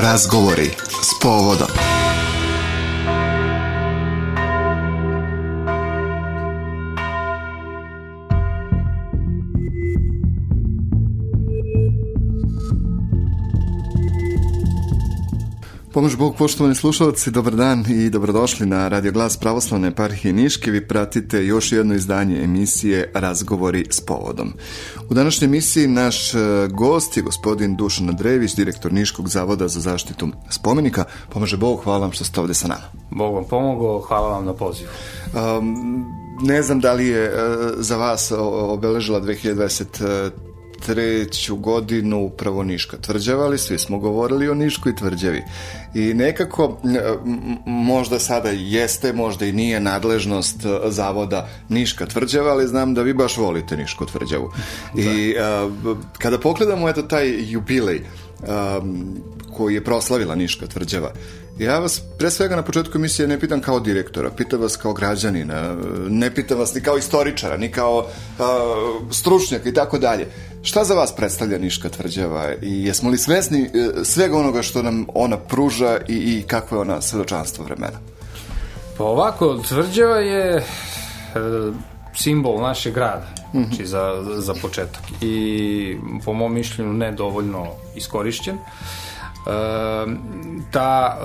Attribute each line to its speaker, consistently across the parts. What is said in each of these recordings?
Speaker 1: Razgovori s povodom. Pomož Bog, poštovani slušalci, dobar dan i dobrodošli na Radio Glas Pravoslavne parhije Niške. Vi pratite još jedno izdanje emisije Razgovori s povodom. U današnjoj emisiji naš e, gost je gospodin Dušan Andrejević, direktor Niškog zavoda za zaštitu spomenika. Pomože Bog, hvala vam što ste ovde sa nama.
Speaker 2: Bog vam pomogao, hvala vam na pozivu.
Speaker 1: Um, ne znam da li je uh, za vas obeležila 2020 treću godinu upravo Niška tvrđava, ali svi smo govorili o Niškoj tvrđavi. I nekako, možda sada jeste, možda i nije nadležnost e, zavoda Niška tvrđava, ali znam da vi baš volite Nišku tvrđavu. Da. I a, e, kada pogledamo eto taj jubilej a, koji je proslavila Niška tvrđava, Ja vas pre svega na početku emisije ne pitam kao direktora, pitam vas kao građanina, ne pitam vas ni kao istoričara, ni kao uh, stručnjaka i tako dalje. Šta za vas predstavlja Niška tvrđava i jesmo li svesni uh, svega onoga što nam ona pruža i, i kakvo je ona svedočanstvo vremena?
Speaker 2: Pa ovako, tvrđava je uh, simbol našeg grada, mm -hmm. znači za, za početak i po mom mišljenju nedovoljno iskorišćen. Uh, ta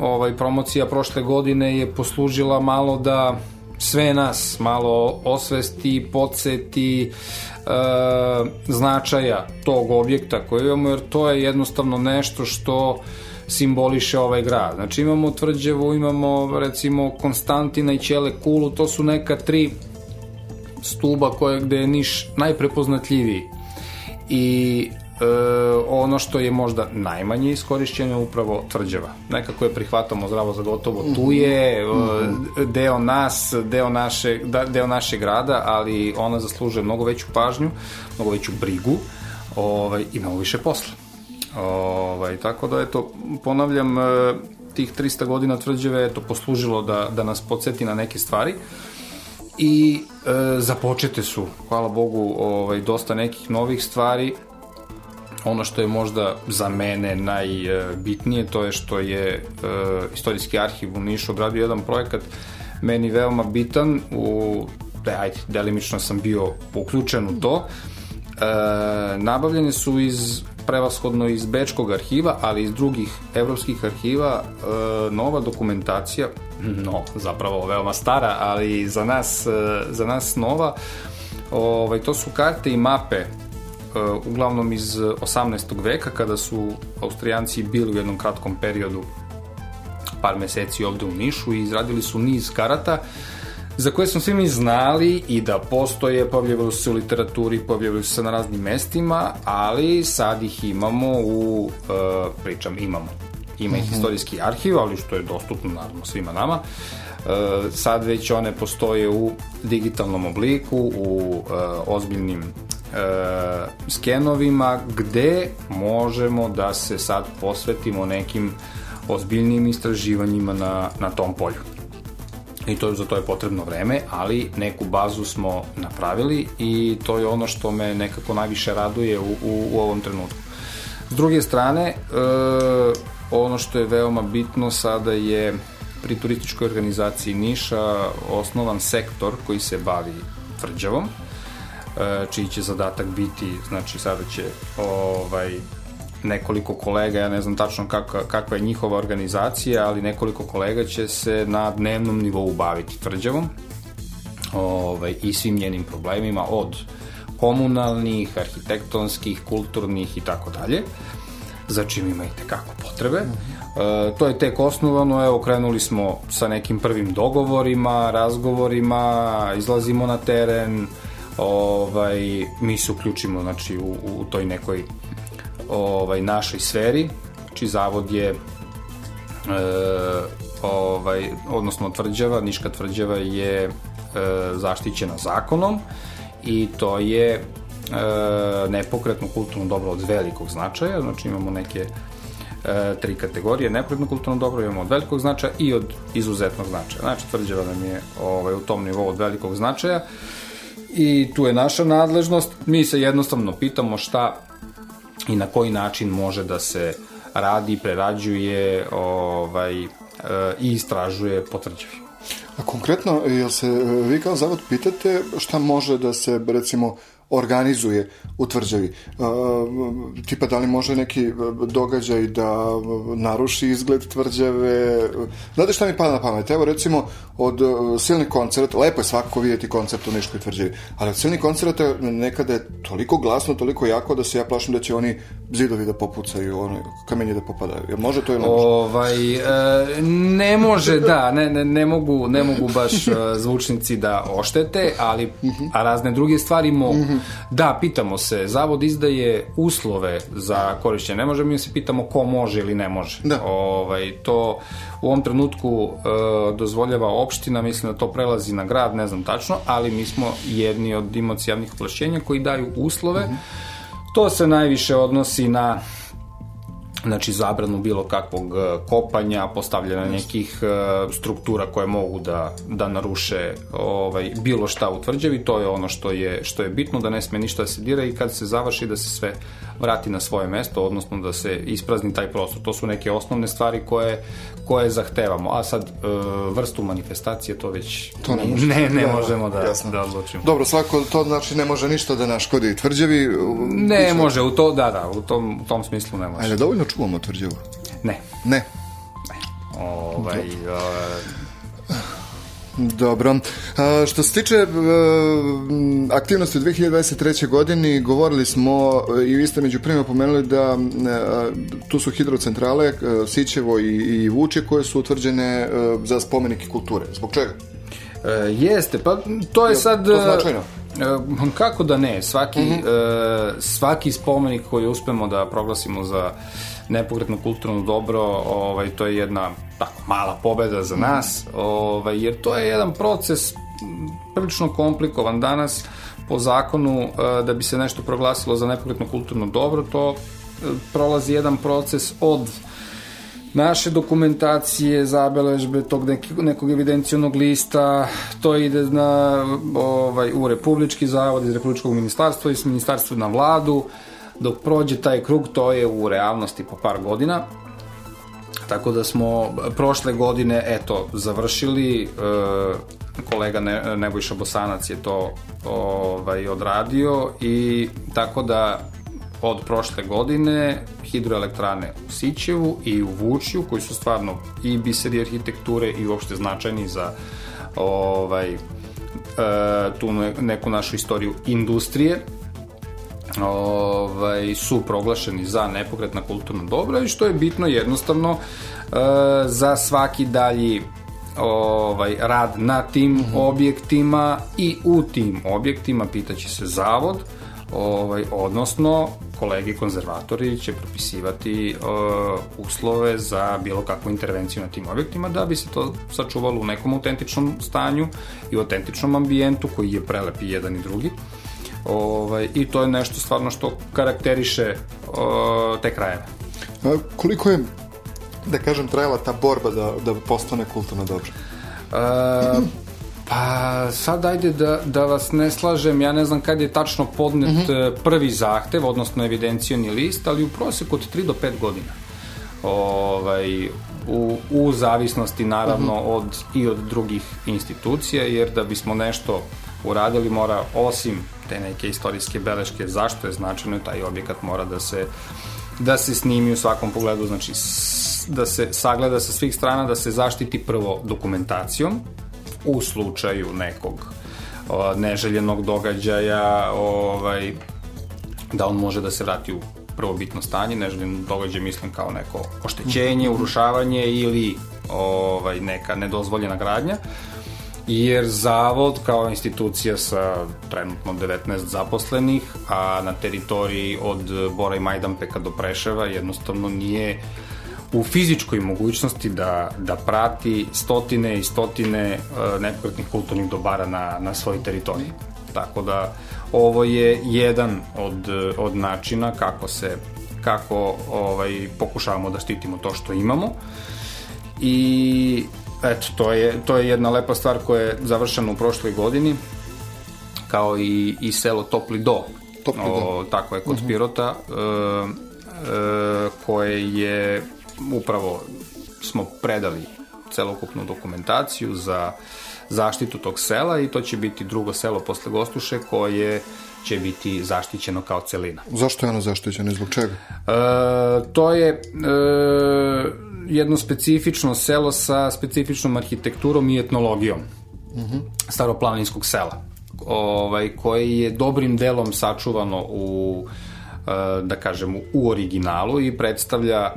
Speaker 2: ovaj promocija prošle godine je poslužila malo da sve nas malo osvesti, podseti e, značaja tog objekta koji imamo, jer to je jednostavno nešto što simboliše ovaj grad. Znači imamo Tvrđevu, imamo recimo Konstantina i Ćele Kulu, to su neka tri stuba koje gde je Niš najprepoznatljiviji. I e, ono što je možda najmanje iskorišćeno upravo tvrđava. Nekako je prihvatamo zdravo za gotovo. Tu mhm. je e, deo nas, deo naše, da, deo naše grada, ali ona zaslužuje mnogo veću pažnju, mnogo veću brigu ovaj, i mnogo više posla. Ovaj, tako da, eto, ponavljam, e, tih 300 godina tvrđave je to poslužilo da, da nas podsjeti na neke stvari i e, započete su, hvala Bogu, ovaj, dosta nekih novih stvari Ono što je možda za mene najbitnije, to je što je uh, Istorijski arhiv u Nišu odradio jedan projekat meni veoma bitan, u, da, ajde, delimično sam bio uključen u to. E, nabavljene su iz prevashodno iz Bečkog arhiva, ali iz drugih evropskih arhiva e, nova dokumentacija, no, zapravo veoma stara, ali za nas, e, za nas nova, ovaj, to su karte i mape Uh, uglavnom iz 18. veka kada su Austrijanci bili u jednom kratkom periodu par meseci ovde u Nišu i izradili su niz karata za koje smo svi mi znali i da postoje, pojavljavaju se u literaturi, pojavljavaju se na raznim mestima, ali sad ih imamo u, uh, pričam, imamo, ima ih mm -hmm. istorijski arhiv, ali što je dostupno naravno svima nama, uh, sad već one postoje u digitalnom obliku, u uh, ozbiljnim e, skenovima gde možemo da se sad posvetimo nekim ozbiljnim istraživanjima na, na tom polju. I to, za to je potrebno vreme, ali neku bazu smo napravili i to je ono što me nekako najviše raduje u, u, u ovom trenutku. S druge strane, e, ono što je veoma bitno sada je pri turističkoj organizaciji Niša osnovan sektor koji se bavi tvrđavom, E, čiji će zadatak biti, znači sada će ovaj, nekoliko kolega, ja ne znam tačno kakva, kakva je njihova organizacija, ali nekoliko kolega će se na dnevnom nivou baviti tvrđavom ovaj, i svim njenim problemima od komunalnih, arhitektonskih, kulturnih i tako dalje za čim ima i tekako potrebe. -huh. e, to je tek osnovano, evo krenuli smo sa nekim prvim dogovorima, razgovorima, izlazimo na teren, ovaj, mi se uključimo znači, u, u toj nekoj ovaj, našoj sferi, znači zavod je e, ovaj, odnosno tvrđava, Niška tvrđava je e, zaštićena zakonom i to je e, nepokretno kulturno dobro od velikog značaja, znači imamo neke e, tri kategorije, nepokretno kulturno dobro imamo od velikog značaja i od izuzetnog značaja. Znači tvrđava nam je ovaj, u tom nivou od velikog značaja. I tu je naša nadležnost. Mi se jednostavno pitamo šta i na koji način može da se radi, prerađuje ovaj, e, i istražuje po tvrđavi.
Speaker 1: A konkretno, jel se vi kao zavod pitate šta može da se, recimo, organizuje u tvrđavi. tipa da li može neki događaj da naruši izgled tvrđave. Znate šta mi pada na pamet? Evo recimo od silnih koncerta, lepo je svakako vidjeti koncert u Niškoj tvrđavi, ali od silnih koncerta nekada je toliko glasno, toliko jako da se ja plašim da će oni zidovi da popucaju, ono, kamenje da popadaju. Jel može to ili ne može?
Speaker 2: Ovaj, e, ne može, da, ne, ne, ne, mogu, ne mogu baš e, zvučnici da oštete, ali a razne druge stvari mogu. Da, pitamo se, zavod izdaje uslove za korišćenje. Ne možemo mi se pitamo ko može ili ne može.
Speaker 1: Da.
Speaker 2: Ovaj, to u ovom trenutku e, dozvoljava opština, mislim da to prelazi na grad, ne znam tačno, ali mi smo jedni od imoci javnih ovlašćenja koji daju uslove. Mm -hmm. To se najviše odnosi na znači zabranu bilo kakvog e, kopanja, postavljanja nekih e, struktura koje mogu da, da naruše ovaj, bilo šta u tvrđavi, to je ono što je, što je bitno, da ne sme ništa da se dira i kad se završi da se sve vrati na svoje mesto, odnosno da se isprazni taj prostor. To su neke osnovne stvari koje, koje zahtevamo. A sad, e, vrstu manifestacije, to već
Speaker 1: to ne, može.
Speaker 2: ne, ne da, možemo da, jasno. da odlučimo.
Speaker 1: Dobro, svako to znači ne može ništa da naškodi tvrđavi?
Speaker 2: Ne Biće... može, u to, da, da, u tom, u tom smislu ne može.
Speaker 1: Ali dovoljno čuvamo tvrđavu?
Speaker 2: Ne.
Speaker 1: Ne?
Speaker 2: Ne. Ovaj,
Speaker 1: Dobro. A, što se tiče e, aktivnosti u 2023. godini, govorili smo e, i vi ste među prvima pomenuli da e, tu su hidrocentrale a, Sićevo i, i Vuče koje su utvrđene a, za spomenike kulture. Zbog čega?
Speaker 2: E, jeste, pa to je sad...
Speaker 1: To značajno?
Speaker 2: Kako da ne, svaki, mm -hmm. svaki spomenik koji uspemo da proglasimo za nepokretno kulturno dobro, ovaj, to je jedna tako, mala pobeda za nas, ovaj, jer to je jedan proces prilično komplikovan. Danas po zakonu eh, da bi se nešto proglasilo za nepokretno kulturno dobro, to eh, prolazi jedan proces od naše dokumentacije, zabeležbe tog nekog evidencionog lista, to ide na, ovaj, u Republički zavod iz Republičkog ministarstva, iz ministarstva na vladu, dok prođe taj krug, to je u realnosti po par godina. Tako da smo prošle godine, eto, završili, e, kolega ne, Nebojša Bosanac je to ovaj, odradio i tako da od prošle godine hidroelektrane u Sićevu i u Vučju, koji su stvarno i biseri arhitekture i uopšte značajni za ovaj, e, tu neku našu istoriju industrije, ovaj, su proglašeni za nepokretna kulturna dobra i što je bitno jednostavno e, za svaki dalji ovaj rad na tim mm -hmm. objektima i u tim objektima pitaće se zavod ovaj odnosno kolegi konzervatori će propisivati uh, uslove za bilo kakvu intervenciju na tim objektima da bi se to sačuvalo u nekom autentičnom stanju i autentičnom ambijentu koji je prelep i jedan i drugi. Ovaj, I to je nešto stvarno što karakteriše o, te krajeve.
Speaker 1: A koliko je, da kažem, trajala ta borba da, da postane kulturno dobro?
Speaker 2: A, Pa sad ajde da, da vas ne slažem, ja ne znam kad je tačno podnet mm -hmm. prvi zahtev, odnosno evidencijoni list, ali u proseku od 3 do 5 godina. Ovaj, u, u zavisnosti naravno mm -hmm. od i od drugih institucija, jer da bismo nešto uradili mora osim te neke istorijske beleške zašto je značajno taj objekat mora da se da se snimi u svakom pogledu znači da se sagleda sa svih strana da se zaštiti prvo dokumentacijom u slučaju nekog o, neželjenog događaja ovaj da on može da se vrati u prvobitno stanje, neželjeno događaj mislim kao neko oštećenje, urušavanje ili ovaj, neka nedozvoljena gradnja. Uh, jer Zavod kao institucija sa trenutno 19 zaposlenih, a na teritoriji od Bora i Majdanpeka do Preševa jednostavno nije u fizičkoj mogućnosti da, da prati stotine i stotine uh, nepokretnih kulturnih dobara na, na svojoj teritoriji. Tako da ovo je jedan od, od načina kako se kako ovaj pokušavamo da štitimo to što imamo i Eto, to je, to je jedna lepa stvar koja je završena u prošloj godini, kao i, i selo Topli Do.
Speaker 1: Topli Do. O,
Speaker 2: tako je, kod uh mhm. -huh. Pirota. E, koje je upravo smo predali celokupnu dokumentaciju za zaštitu tog sela i to će biti drugo selo posle Gostuše koje će biti zaštićeno kao celina.
Speaker 1: Zašto je ono zaštićeno i zbog čega?
Speaker 2: E, to je e, jedno specifično selo sa specifičnom arhitekturom i etnologijom uh -huh. staroplaninskog sela ovaj, koje je dobrim delom sačuvano u e, da kažem u originalu i predstavlja e,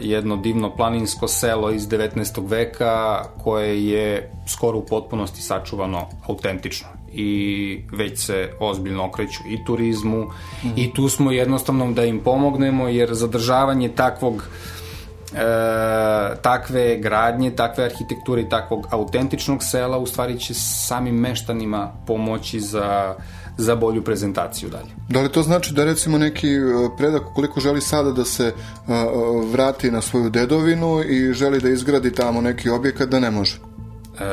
Speaker 2: jedno divno planinsko selo iz 19. veka koje je skoro u potpunosti sačuvano autentično i već se ozbiljno okreću i turizmu mm i tu smo jednostavno da im pomognemo jer zadržavanje takvog e, takve gradnje, takve arhitekture i takvog autentičnog sela u stvari će samim meštanima pomoći za za bolju prezentaciju dalje.
Speaker 1: Da li to znači da recimo neki e, predak koliko želi sada da se uh, vrati na svoju dedovinu i želi da izgradi tamo neki objekat da ne može?
Speaker 2: E,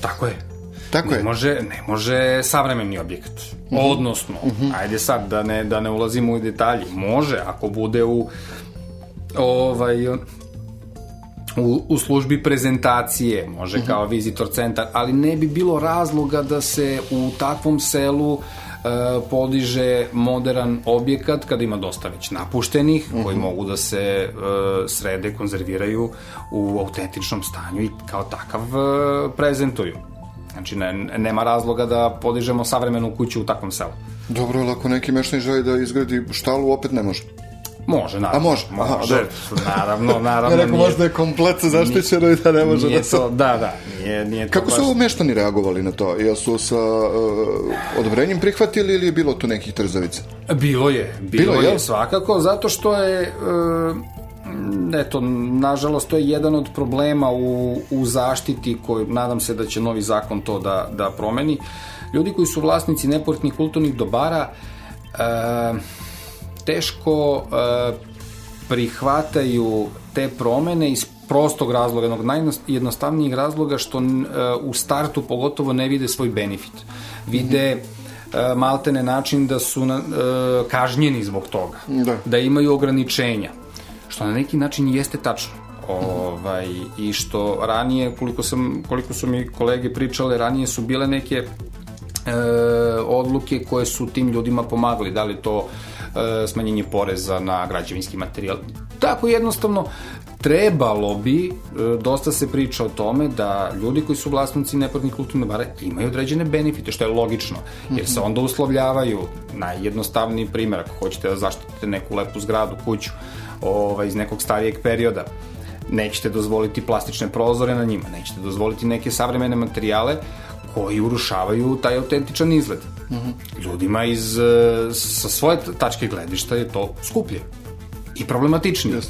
Speaker 2: tako je.
Speaker 1: Tako
Speaker 2: ne
Speaker 1: je.
Speaker 2: Može, ne može savremeni objekat. Uh -huh. Odnosno, uh -huh. ajde sad da ne, da ne ulazimo u detalji. Može, ako bude u ovaj u, u službi prezentacije, može uh -huh. kao vizitor centar, ali ne bi bilo razloga da se u takvom selu e, podiže modern objekat kada ima dosta već napuštenih uh -huh. koji mogu da se e, srede, konzerviraju u autentičnom stanju i kao takav e, prezentuju. Znači, ne, nema razloga da podižemo savremenu kuću u takvom selu.
Speaker 1: Dobro, ali ako neki meštan želi da izgradi štalu, opet ne može.
Speaker 2: Može, naravno.
Speaker 1: A može?
Speaker 2: Može,
Speaker 1: Aha,
Speaker 2: naravno, naravno.
Speaker 1: Ja rekao, možda je kompletno zaštićeno i da ne može
Speaker 2: nije
Speaker 1: da se...
Speaker 2: To, da, da, nije, nije to
Speaker 1: Kako
Speaker 2: baš...
Speaker 1: su meštani reagovali na to? Jel su sa uh, odobrenjem prihvatili ili je bilo tu nekih trzavica?
Speaker 2: Bilo je, bilo, bilo je, je svakako, zato što je... Uh, eto, nažalost, to je jedan od problema u, u zaštiti koju, nadam se da će novi zakon to da, da promeni. Ljudi koji su vlasnici neportnih kulturnih dobara uh, teško uh, prihvataju te promene iz prostog razloga, jednog najjednostavnijih razloga što uh, u startu pogotovo ne vide svoj benefit. Vide mm -hmm. maltene način da su na, kažnjeni zbog toga, da. da imaju ograničenja, što na neki način jeste tačno. Ovaj, I što ranije, koliko, sam, koliko su mi kolege pričale, ranije su bile neke e, odluke koje su tim ljudima pomagali, da li to e, smanjenje poreza na građevinski materijal. Tako jednostavno trebalo bi, e, dosta se priča o tome da ljudi koji su vlasnici neportnih kulturnih dobara imaju određene benefite, što je logično, jer se onda uslovljavaju, najjednostavniji primjer, ako hoćete da zaštitite neku lepu zgradu, kuću, ovaj, iz nekog starijeg perioda, nećete dozvoliti plastične prozore na njima, nećete dozvoliti neke savremene materijale koji urušavaju taj autentičan izgled. Mm -hmm. Ljudima iz, e, sa svoje tačke gledišta je to skuplje i problematičnije. Yes.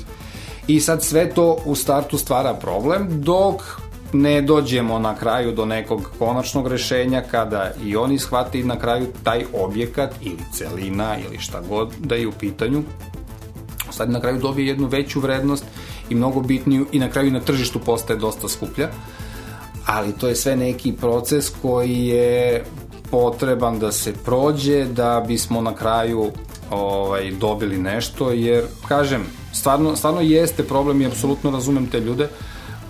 Speaker 2: I sad sve to u startu stvara problem, dok ne dođemo na kraju do nekog konačnog rešenja kada i oni shvati na kraju taj objekat ili celina ili šta god da je u pitanju sad na kraju dobije jednu veću vrednost i mnogo bitniju i na kraju na tržištu postaje dosta skuplja ali to je sve neki proces koji je potreban da se prođe da bismo na kraju ovaj dobili nešto jer kažem stvarno stvarno jeste problem i apsolutno razumem te ljude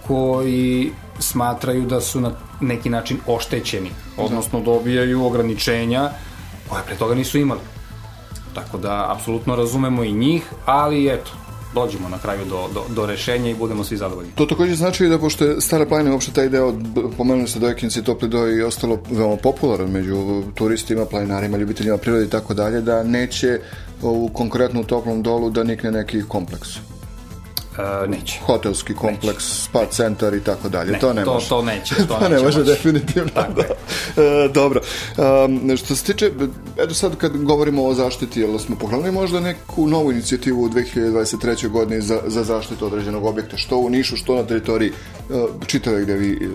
Speaker 2: koji smatraju da su na neki način oštećeni odnosno dobijaju ograničenja koje pre toga nisu imali. Tako da apsolutno razumemo i njih ali eto dođemo na kraju do, do, do rešenja i budemo svi zadovoljni.
Speaker 1: To takođe znači da pošto je Stara planina uopšte taj deo, pomenuli ste Dojkinci, Topli Doj i ostalo veoma popularan među turistima, planinarima, ljubiteljima prirode i tako dalje, da neće u konkretnu toplom dolu da nikne neki kompleks.
Speaker 2: Uh, neće.
Speaker 1: Hotelski kompleks, neće. spa centar i tako dalje.
Speaker 2: Ne,
Speaker 1: to ne
Speaker 2: to,
Speaker 1: može.
Speaker 2: To neće.
Speaker 1: To, to ne može moći. definitivno.
Speaker 2: Tako da.
Speaker 1: E, dobro. Um, što se tiče, eto sad kad govorimo o zaštiti, jel smo pogledali možda neku novu inicijativu u 2023. godini za, za zaštitu određenog objekta, što u Nišu, što na teritoriji uh, čitave gde vi...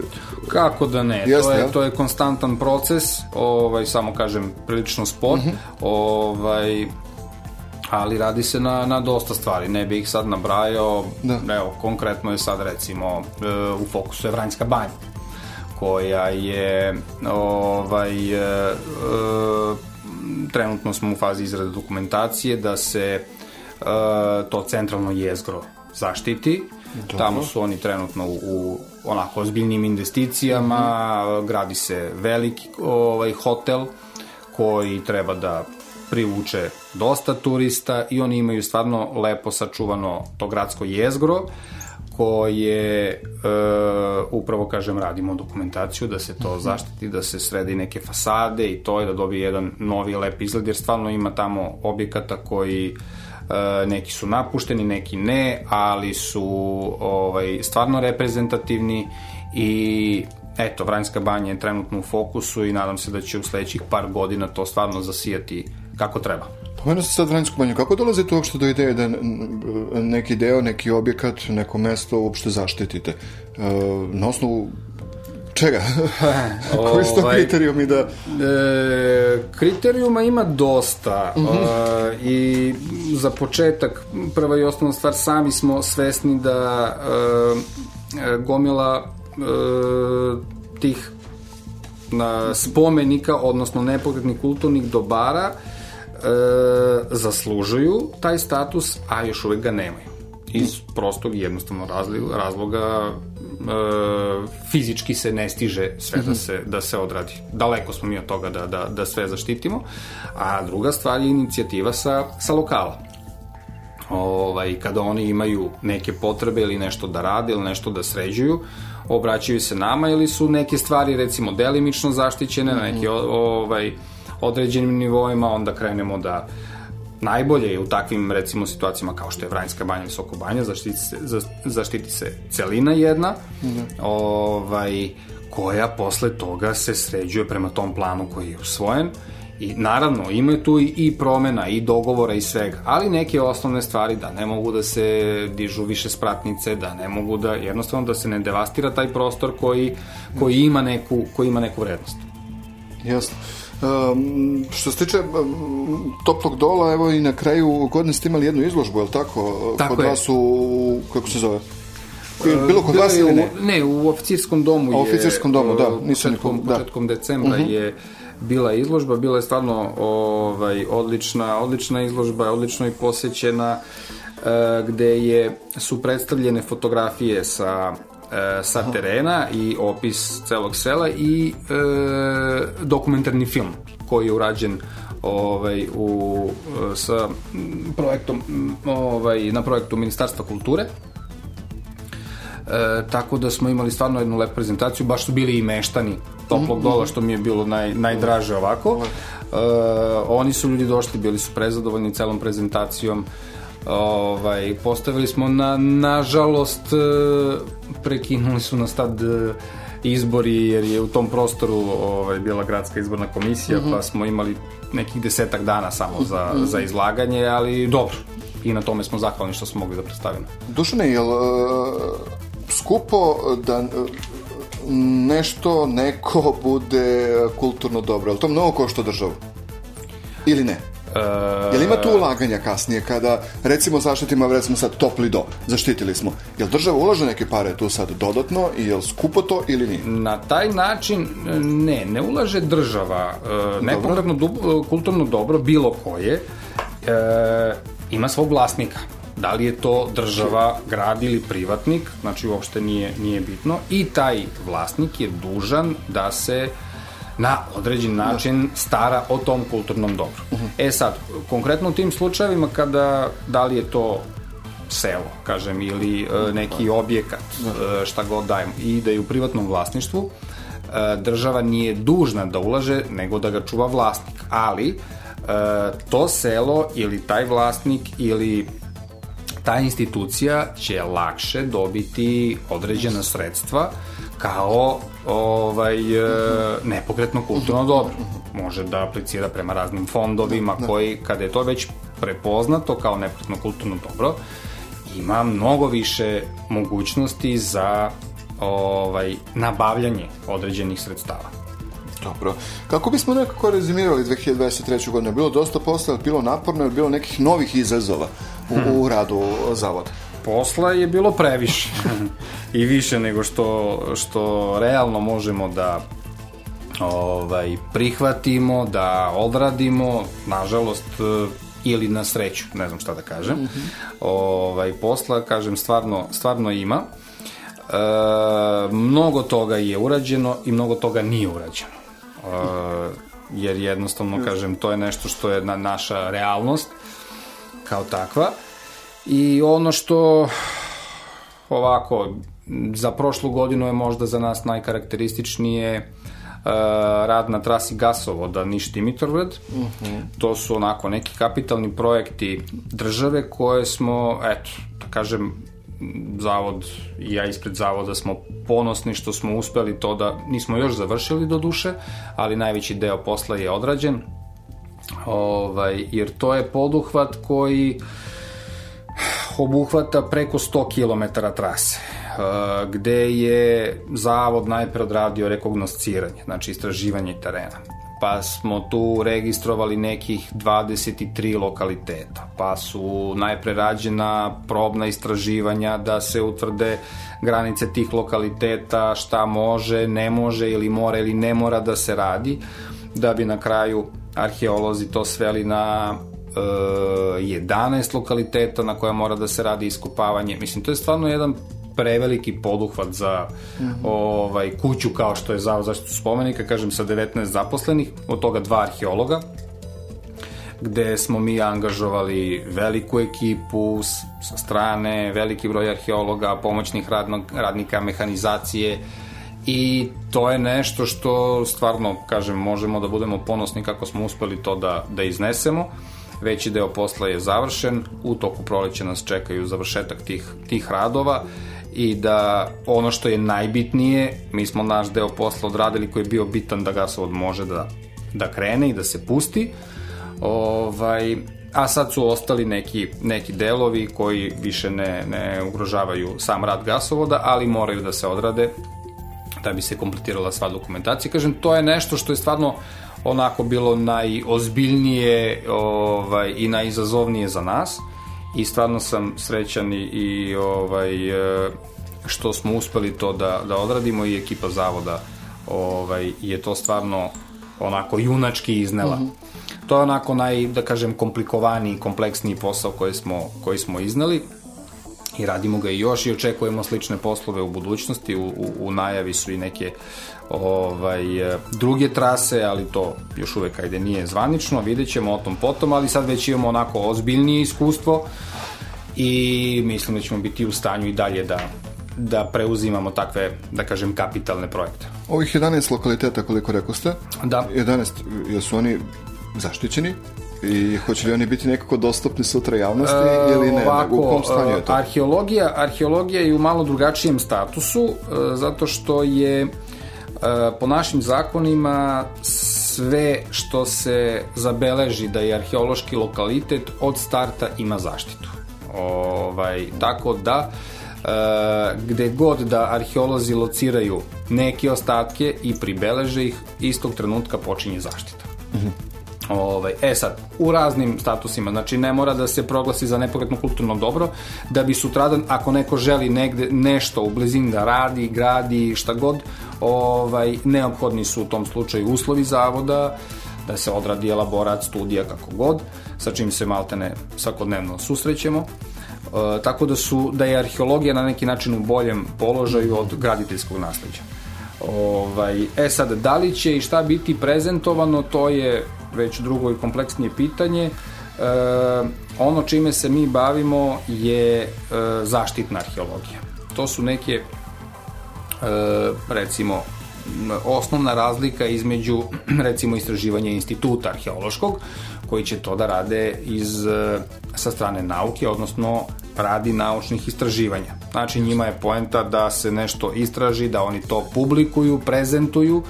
Speaker 2: Kako da ne? Jeste, to, je, to je konstantan proces, ovaj, samo kažem, prilično spor. Uh mhm. -huh. ovaj, ali radi se na, na dosta stvari, ne bih ih sad nabrajao, da. evo, konkretno je sad recimo e, u fokusu je Vranjska banja, koja je ovaj, e, e, trenutno smo u fazi izrade dokumentacije da se uh, to centralno jezgro zaštiti. Dobro. Tamo su oni trenutno u, u onako ozbiljnim investicijama, mm -hmm. gradi se veliki ovaj hotel koji treba da privuče dosta turista i oni imaju stvarno lepo sačuvano to gradsko jezgro koje e, upravo kažem radimo dokumentaciju da se to mhm. zaštiti, da se sredi neke fasade i to je da dobije jedan novi lep izgled jer stvarno ima tamo objekata koji e, neki su napušteni, neki ne, ali su ovaj stvarno reprezentativni i eto, Vranjska banja je trenutno u fokusu i nadam se da će u sledećih par godina to stvarno zasijati kako treba.
Speaker 1: Pomenuo se sad Vranjsku banju. Kako dolazite uopšte do ideje da neki deo, neki objekat, neko mesto uopšte zaštitite? E, na osnovu čega? Koji su to ovaj, kriterijumi da... E,
Speaker 2: kriterijuma ima dosta uh -huh. e, i za početak prva i osnovna stvar sami smo svesni da e, gomila e, tih na spomenika, odnosno nepokretnih kulturnih dobara e, zaslužuju taj status, a još uvek ga nemaju. Iz prostog i jednostavno razloga e, fizički se ne stiže sve da se, da se odradi. Daleko smo mi od toga da, da, da sve zaštitimo. A druga stvar je inicijativa sa, sa lokala ovaj, kada oni imaju neke potrebe ili nešto da rade ili nešto da sređuju, obraćaju se nama ili su neke stvari recimo delimično zaštićene mm -hmm. na neki ovaj, određenim nivoima, onda krenemo da najbolje je u takvim recimo situacijama kao što je Vranjska banja ili Soko banja zaštiti se, za, zaštiti se celina jedna mm -hmm. ovaj, koja posle toga se sređuje prema tom planu koji je usvojen I naravno, ima tu i promena, i dogovora i svega, ali neke osnovne stvari da ne mogu da se dižu više spratnice, da ne mogu da, jednostavno da se ne devastira taj prostor koji, koji, ima, neku, koji ima neku vrednost.
Speaker 1: Jasno. Um, što se tiče um, toplog dola, evo i na kraju godine ste imali jednu izložbu, je li tako?
Speaker 2: Tako
Speaker 1: kod
Speaker 2: je.
Speaker 1: vas u, kako se zove? Bilo kod vas ili ne?
Speaker 2: Ne, u oficirskom domu
Speaker 1: je... U oficirskom domu, da.
Speaker 2: Nisam početkom, da. početkom decembra uh mhm. -huh. je bila izložba, bila je stvarno ovaj, odlična, odlična izložba, odlično i posećena, e, gde je, su predstavljene fotografije sa e, sa terena i opis celog sela i e, dokumentarni film koji je urađen ovaj u sa projektom ovaj na projektu Ministarstva kulture. E, tako da smo imali stvarno jednu lepu prezentaciju, baš su bili i meštani toplog dola, što mi je bilo naj, najdraže ovako. E, oni su ljudi došli, bili su prezadovoljni celom prezentacijom. Ovaj, postavili smo na, nažalost e, prekinuli su nas tad e, izbori jer je u tom prostoru ovaj, bila gradska izborna komisija uh mhm. -huh. pa smo imali nekih desetak dana samo za, uh mhm. -huh. za izlaganje ali dobro i na tome smo zahvalni što smo mogli da predstavimo.
Speaker 1: Dušane, jel skupo da nešto, neko bude kulturno dobro, ali to mnogo košta državu? Ili ne? Uh, Jel ima tu ulaganja kasnije kada recimo zaštitimo recimo sad topli do, zaštitili smo. Jel država ulaže neke pare tu sad dodatno i jel skupo to ili nije?
Speaker 2: Na taj način ne, ne ulaže država. Uh, nepogledno kulturno dobro bilo koje uh, ima svog vlasnika da li je to država, grad ili privatnik, znači uopšte nije, nije bitno, i taj vlasnik je dužan da se na određen način stara o tom kulturnom dobru. Uh -huh. E sad, konkretno u tim slučajevima kada, da li je to selo, kažem, ili e, neki objekat, e, šta god dajem, i da je u privatnom vlasništvu, e, država nije dužna da ulaže, nego da ga čuva vlasnik. Ali, to selo ili taj vlasnik ili ta institucija će lakše dobiti određena sredstva kao ovaj e, nepokretno kulturno dobro. Može da aplicira prema raznim fondovima da, da. koji kada je to već prepoznato kao nepokretno kulturno dobro ima mnogo više mogućnosti za ovaj nabavljanje određenih sredstava.
Speaker 1: Dobro. Kako bismo nekako rezimirali 2023. godinu? Bilo dosta posla, bilo naporno, bilo nekih novih izazova u, hmm. u radu zavoda?
Speaker 2: Posla je bilo previše i više nego što, što realno možemo da ovaj, prihvatimo, da odradimo, nažalost, ili na sreću, ne znam šta da kažem. Mm -hmm. ovaj, posla, kažem, stvarno, stvarno ima. E, mnogo toga je urađeno i mnogo toga nije urađeno. E, jer jednostavno, kažem, to je nešto što je na, naša realnost kao takva. I ono što ovako, za prošlu godinu je možda za nas najkarakterističnije Uh, rad na trasi gasovoda Niš-Dimitrovgrad. Uh mhm. -huh. To su onako neki kapitalni projekti države koje smo, eto, da kažem, zavod i ja ispred zavoda smo ponosni što smo uspeli to da nismo još završili do duše, ali najveći deo posla je odrađen. Ovaj, jer to je poduhvat koji obuhvata preko 100 km trase gde je zavod najpre odradio rekognosciranje, znači istraživanje terena. Pa smo tu registrovali nekih 23 lokaliteta, pa su najpre rađena probna istraživanja da se utvrde granice tih lokaliteta, šta može, ne može ili mora ili ne mora da se radi, da bi na kraju arheolozi to sveli na 11 lokaliteta na koja mora da se radi iskopavanje. Mislim, to je stvarno jedan preveliki poduhvat za mm -hmm. ovaj, kuću kao što je Zavod zaštitu spomenika, kažem sa 19 zaposlenih, od toga dva arheologa, gde smo mi angažovali veliku ekipu sa strane, veliki broj arheologa, pomoćnih radnog, radnika, mehanizacije i to je nešto što stvarno, kažem, možemo da budemo ponosni kako smo uspeli to da, da iznesemo. Veći deo posla je završen, u toku proleća nas čekaju završetak tih, tih radova i da ono što je najbitnije, mi smo naš deo posla odradili koji je bio bitan da gasovod može da, da krene i da se pusti. Ovaj, a sad su ostali neki, neki delovi koji više ne, ne ugrožavaju sam rad gasovoda, ali moraju da se odrade da bi se kompletirala sva dokumentacija. Kažem, to je nešto što je stvarno onako bilo najozbiljnije ovaj, i najizazovnije za nas i stvarno sam srećan i, i ovaj, e, što smo uspeli to da, da odradimo i ekipa zavoda ovaj, je to stvarno onako junački iznela. Mm -hmm. To je onako naj, da kažem, komplikovaniji, kompleksniji posao koji smo, koji smo izneli i radimo ga i još i očekujemo slične poslove u budućnosti, u, u, u najavi su i neke ovaj, druge trase, ali to još uvek ajde nije zvanično, vidjet ćemo o tom potom, ali sad već imamo onako ozbiljnije iskustvo i mislim da ćemo biti u stanju i dalje da da preuzimamo takve, da kažem, kapitalne projekte.
Speaker 1: Ovih 11 lokaliteta, koliko rekao ste,
Speaker 2: da.
Speaker 1: 11, jesu oni zaštićeni? I hoće li oni biti nekako dostupni sutra javnosti e, ili ne?
Speaker 2: Ovako, u kom stanju je to? Arheologija, arheologija je u malo drugačijem statusu, e, zato što je e, po našim zakonima sve što se zabeleži da je arheološki lokalitet od starta ima zaštitu. Ovaj, tako da e, gde god da arheolozi lociraju neke ostatke i pribeleže ih, istog trenutka počinje zaštita. Mm -hmm. Ovaj, e sad, u raznim statusima, znači ne mora da se proglasi za nepokretno kulturno dobro, da bi sutradan, ako neko želi negde nešto u blizini da radi, gradi, šta god, ovaj, neophodni su u tom slučaju uslovi zavoda, da se odradi elaborat, studija, kako god, sa čim se maltene svakodnevno susrećemo. E, tako da su da je arheologija na neki način u boljem položaju od graditeljskog nasleđa. Ovaj, e sad, da li će i šta biti prezentovano, to je već drugo i kompleksnije pitanje. E, ono čime se mi bavimo je e, zaštitna arheologija. To su neke, e, recimo, osnovna razlika između recimo istraživanja instituta arheološkog koji će to da rade iz, e, sa strane nauke, odnosno radi naučnih istraživanja. Znači njima je poenta da se nešto istraži, da oni to publikuju, prezentuju,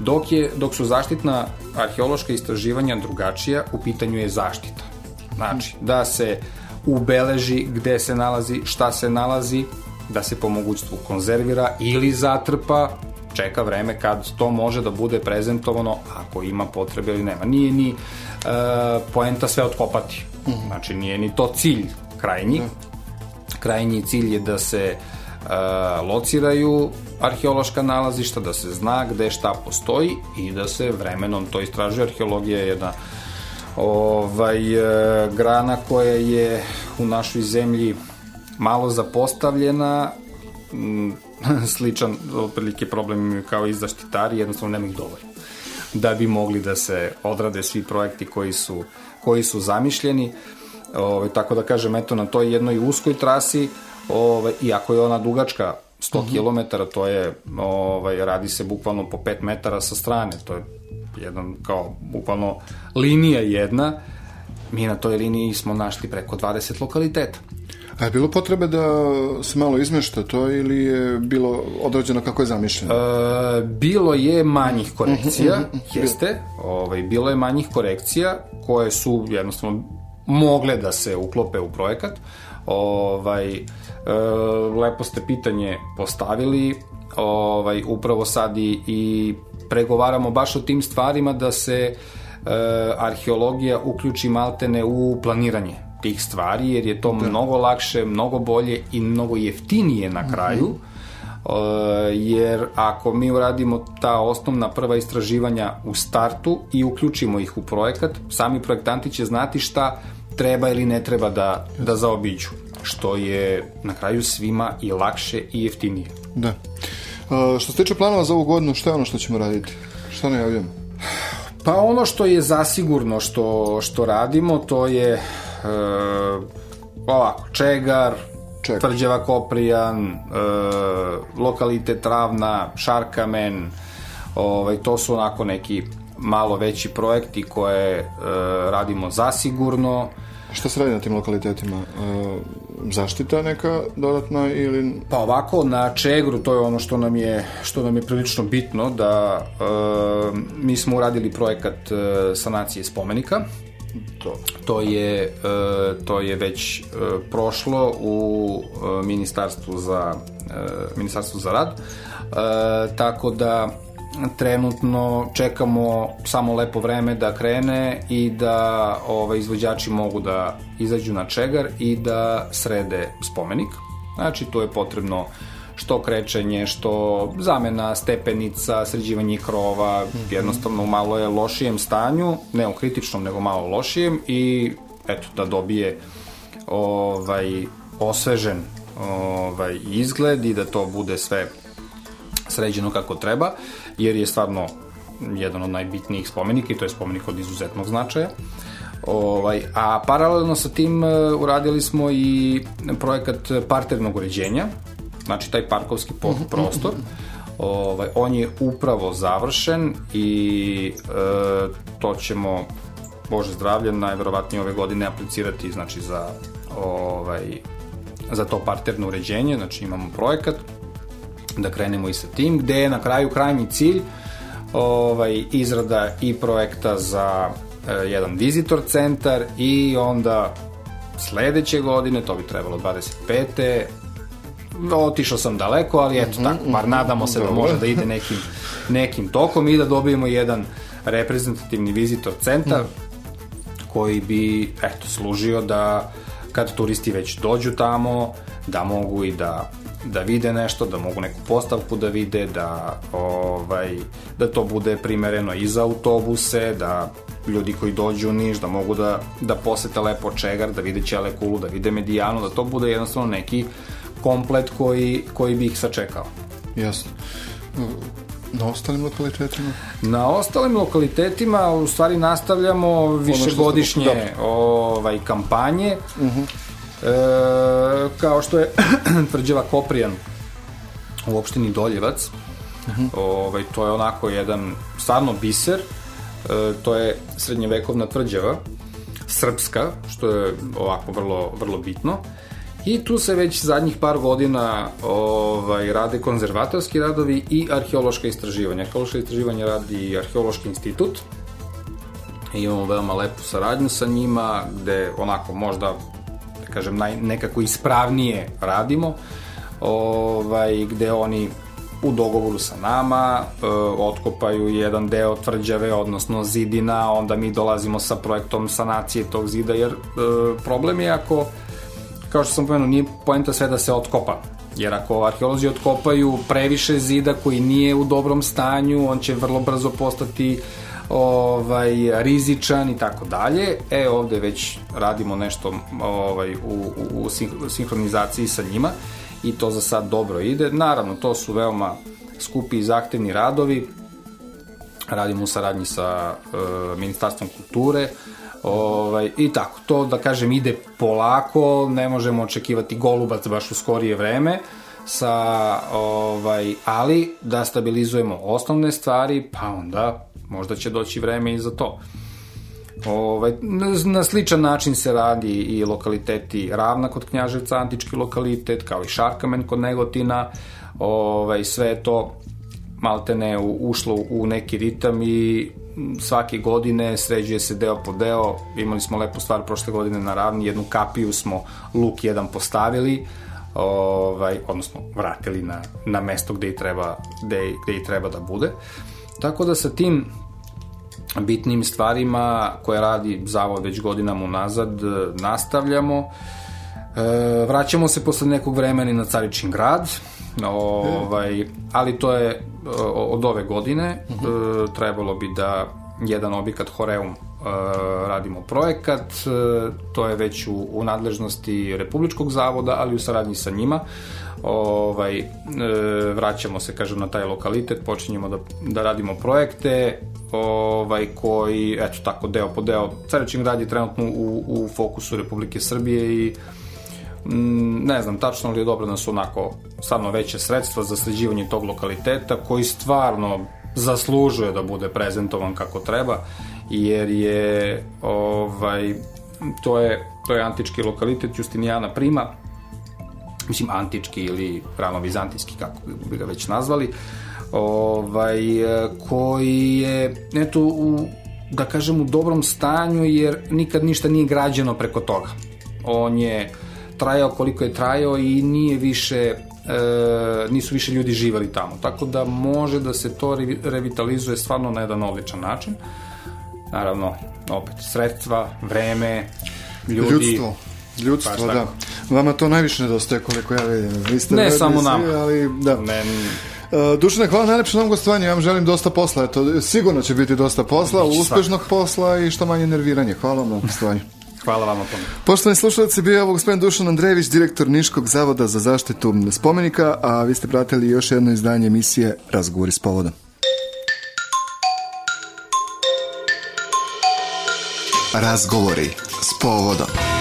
Speaker 2: dok, je, dok su zaštitna arheološka istraživanja drugačija, u pitanju je zaštita. Znači, da se ubeleži gde se nalazi, šta se nalazi, da se po mogućstvu konzervira ili zatrpa, čeka vreme kad to može da bude prezentovano ako ima potrebe ili nema. Nije ni e, poenta sve otkopati. Mhm. Znači nije ni to cilj krajnji. Mhm. Krajnji cilj je da se e, lociraju arheološka nalazišta, da se zna gde šta postoji i da se vremenom to istražuje. Arheologija je jedna ovaj, e, grana koja je u našoj zemlji malo zapostavljena, mm, sličan otprilike problem kao i zaštitari, jednostavno nema ih dovoljno da bi mogli da se odrade svi projekti koji su, koji su zamišljeni. Ove, ovaj, tako da kažem, eto, na toj jednoj uskoj trasi, ovaj, iako je ona dugačka 100 mm -hmm. km, to je, ovaj, radi se bukvalno po 5 metara sa strane, to je jedan kao bukvalno linija jedna, mi na toj liniji smo našli preko 20 lokaliteta.
Speaker 1: A je bilo potrebe da se malo izmešta to ili je bilo određeno kako je zamišljeno?
Speaker 2: E, bilo je manjih korekcija, mm -hmm, jeste. Ovaj, bilo je manjih korekcija koje su jednostavno mogle da se uklope u projekat. Ovaj, e, lepo ste pitanje postavili. Ovaj, upravo sad i, i pregovaramo baš o tim stvarima da se e, arheologija uključi maltene u planiranje tih stvari, jer je to da. mnogo lakše, mnogo bolje i mnogo jeftinije na kraju. Mm -hmm. Uh, jer ako mi uradimo ta osnovna prva istraživanja u startu i uključimo ih u projekat, sami projektanti će znati šta treba ili ne treba da, da zaobiđu, što je na kraju svima i lakše i jeftinije.
Speaker 1: Da. Uh, što se tiče planova za ovu godinu, šta je ono što ćemo raditi? Šta najavljamo?
Speaker 2: Pa ono što je zasigurno što, što radimo, to je e, ovako, Čegar, Čegar. Tvrđeva Koprijan, e, lokalitet Travna, Šarkamen, ovaj, to su onako neki malo veći projekti koje e, radimo zasigurno.
Speaker 1: Šta se radi na tim lokalitetima? E, zaštita neka dodatna ili...
Speaker 2: Pa ovako, na Čegru, to je ono što nam je, što nam je prilično bitno, da e, mi smo uradili projekat e, sanacije spomenika, to? To je, e, to je već e, prošlo u e, ministarstvu za, ministarstvu za rad, tako da trenutno čekamo samo lepo vreme da krene i da ovaj, izvođači mogu da izađu na čegar i da srede spomenik. Znači, to je potrebno uh, što krečenje, što zamena stepenica, sređivanje krova, mm -hmm. jednostavno u malo je lošijem stanju, ne u kritičnom, nego malo lošijem i eto, da dobije ovaj, osvežen ovaj, izgled i da to bude sve sređeno kako treba, jer je stvarno jedan od najbitnijih spomenika i to je spomenik od izuzetnog značaja. Ovaj, a paralelno sa tim uh, uradili smo i projekat parternog uređenja, znači taj parkovski prostor, ovaj, on je upravo završen i e, to ćemo Bože zdravlje, najverovatnije ove godine aplicirati znači za ovaj za to parterno uređenje, znači imamo projekat da krenemo i sa tim, gde je na kraju krajnji cilj ovaj, izrada i projekta za e, jedan vizitor centar i onda sledeće godine, to bi trebalo 25 otišao sam daleko, ali eto mm -hmm, tako, bar nadamo se da može da ide nekim, nekim tokom i da dobijemo jedan reprezentativni vizitor centar mm. koji bi, eto, služio da kad turisti već dođu tamo, da mogu i da da vide nešto, da mogu neku postavku da vide, da ovaj da to bude primereno i za autobuse, da ljudi koji dođu u Niš da mogu da da posete lepo Čegar, da vide Ćele kulu, da vide Medijanu, da to bude jednostavno neki komplet koji, koji bi ih sačekao.
Speaker 1: Jasno. Na ostalim lokalitetima?
Speaker 2: Na ostalim lokalitetima u stvari nastavljamo višegodišnje ovaj, kampanje. Uh mhm. -huh. E, kao što je tvrđava Koprijan u opštini Doljevac. Uh. -huh. ovaj, to je onako jedan stvarno biser. E, to je srednjevekovna tvrđava, srpska, što je ovako vrlo, vrlo bitno. I tu se već zadnjih par godina ovaj, rade konzervatorski radovi i arheološka istraživanja. Arheološka istraživanja radi Arheološki institut. I imamo veoma lepu saradnju sa njima, gde onako možda, da kažem, naj, nekako ispravnije radimo, ovaj, gde oni u dogovoru sa nama e, otkopaju jedan deo tvrđave, odnosno zidina, onda mi dolazimo sa projektom sanacije tog zida, jer e, problem je ako kao što sam pomenuo, nije poenta sve da se otkopa. Jer ako arheolozi otkopaju previše zida koji nije u dobrom stanju, on će vrlo brzo postati ovaj rizičan i tako dalje. E ovde već radimo nešto ovaj u, u, u sinhronizaciji sa njima i to za sad dobro ide. Naravno, to su veoma skupi i zahtevni radovi. Radimo u saradnji sa e, Ministarstvom kulture, Ovaj, I tako, to da kažem ide polako, ne možemo očekivati golubac baš u skorije vreme, sa, ovaj, ali da stabilizujemo osnovne stvari, pa onda možda će doći vreme i za to. Ovaj, na sličan način se radi i lokaliteti Ravna kod Knjaževca, antički lokalitet, kao i Šarkamen kod Negotina, ovaj, sve to maltene ušlo u neki ritam i svake godine sređuje se deo po deo. Imali smo lepu stvar prošle godine na Ravni, jednu kapiju smo luk jedan postavili, ovaj, odnosno vratili na, na mesto gde i treba, gde, gde i treba da bude. Tako da sa tim bitnim stvarima koje radi Zavod već godinama unazad nastavljamo. E, vraćamo se posle nekog vremena na Caričin grad, ovaj, ali to je od ove godine. E, trebalo bi da jedan objekat Horeum e, radimo projekat, e, to je već u, u nadležnosti Republičkog zavoda, ali u saradnji sa njima ovaj, e, vraćamo se, kažem, na taj lokalitet, počinjemo da, da radimo projekte ovaj, koji, eto tako, deo po deo, Caričin grad je trenutno u, u fokusu Republike Srbije i mm, ne znam tačno li je dobro da su onako stvarno veće sredstva za sređivanje tog lokaliteta koji stvarno zaslužuje da bude prezentovan kako treba jer je ovaj to je to je antički lokalitet Justinijana Prima mislim antički ili rano-vizantijski kako bi ga već nazvali ovaj, koji je eto u, da kažem u dobrom stanju jer nikad ništa nije građeno preko toga. On je trajao koliko je trajao i nije više e, nisu više ljudi živali tamo. Tako da može da se to revitalizuje stvarno na jedan odličan način. Naravno opet sredstva, vreme ljudi.
Speaker 1: Ljudstvo Ljudstvo, da. Vama to najviše nedostaje koliko ja vidim.
Speaker 2: Vi ste ne samo svi, nama.
Speaker 1: Ali, da.
Speaker 2: Men...
Speaker 1: Uh, Dušane, hvala najlepše na ovom gostovanju, ja vam želim dosta posla, eto, sigurno će biti dosta posla, Bić uspešnog svak. posla i što manje nerviranje. Hvala vam na gostovanju.
Speaker 2: Hvala vam tome.
Speaker 1: Poštovani slušalci, bio je ovo gospodin Dušan Andrejević, direktor Niškog zavoda za zaštitu spomenika, a vi ste pratili još jedno izdanje emisije Razgovori s povodom. Razgovori s povodom.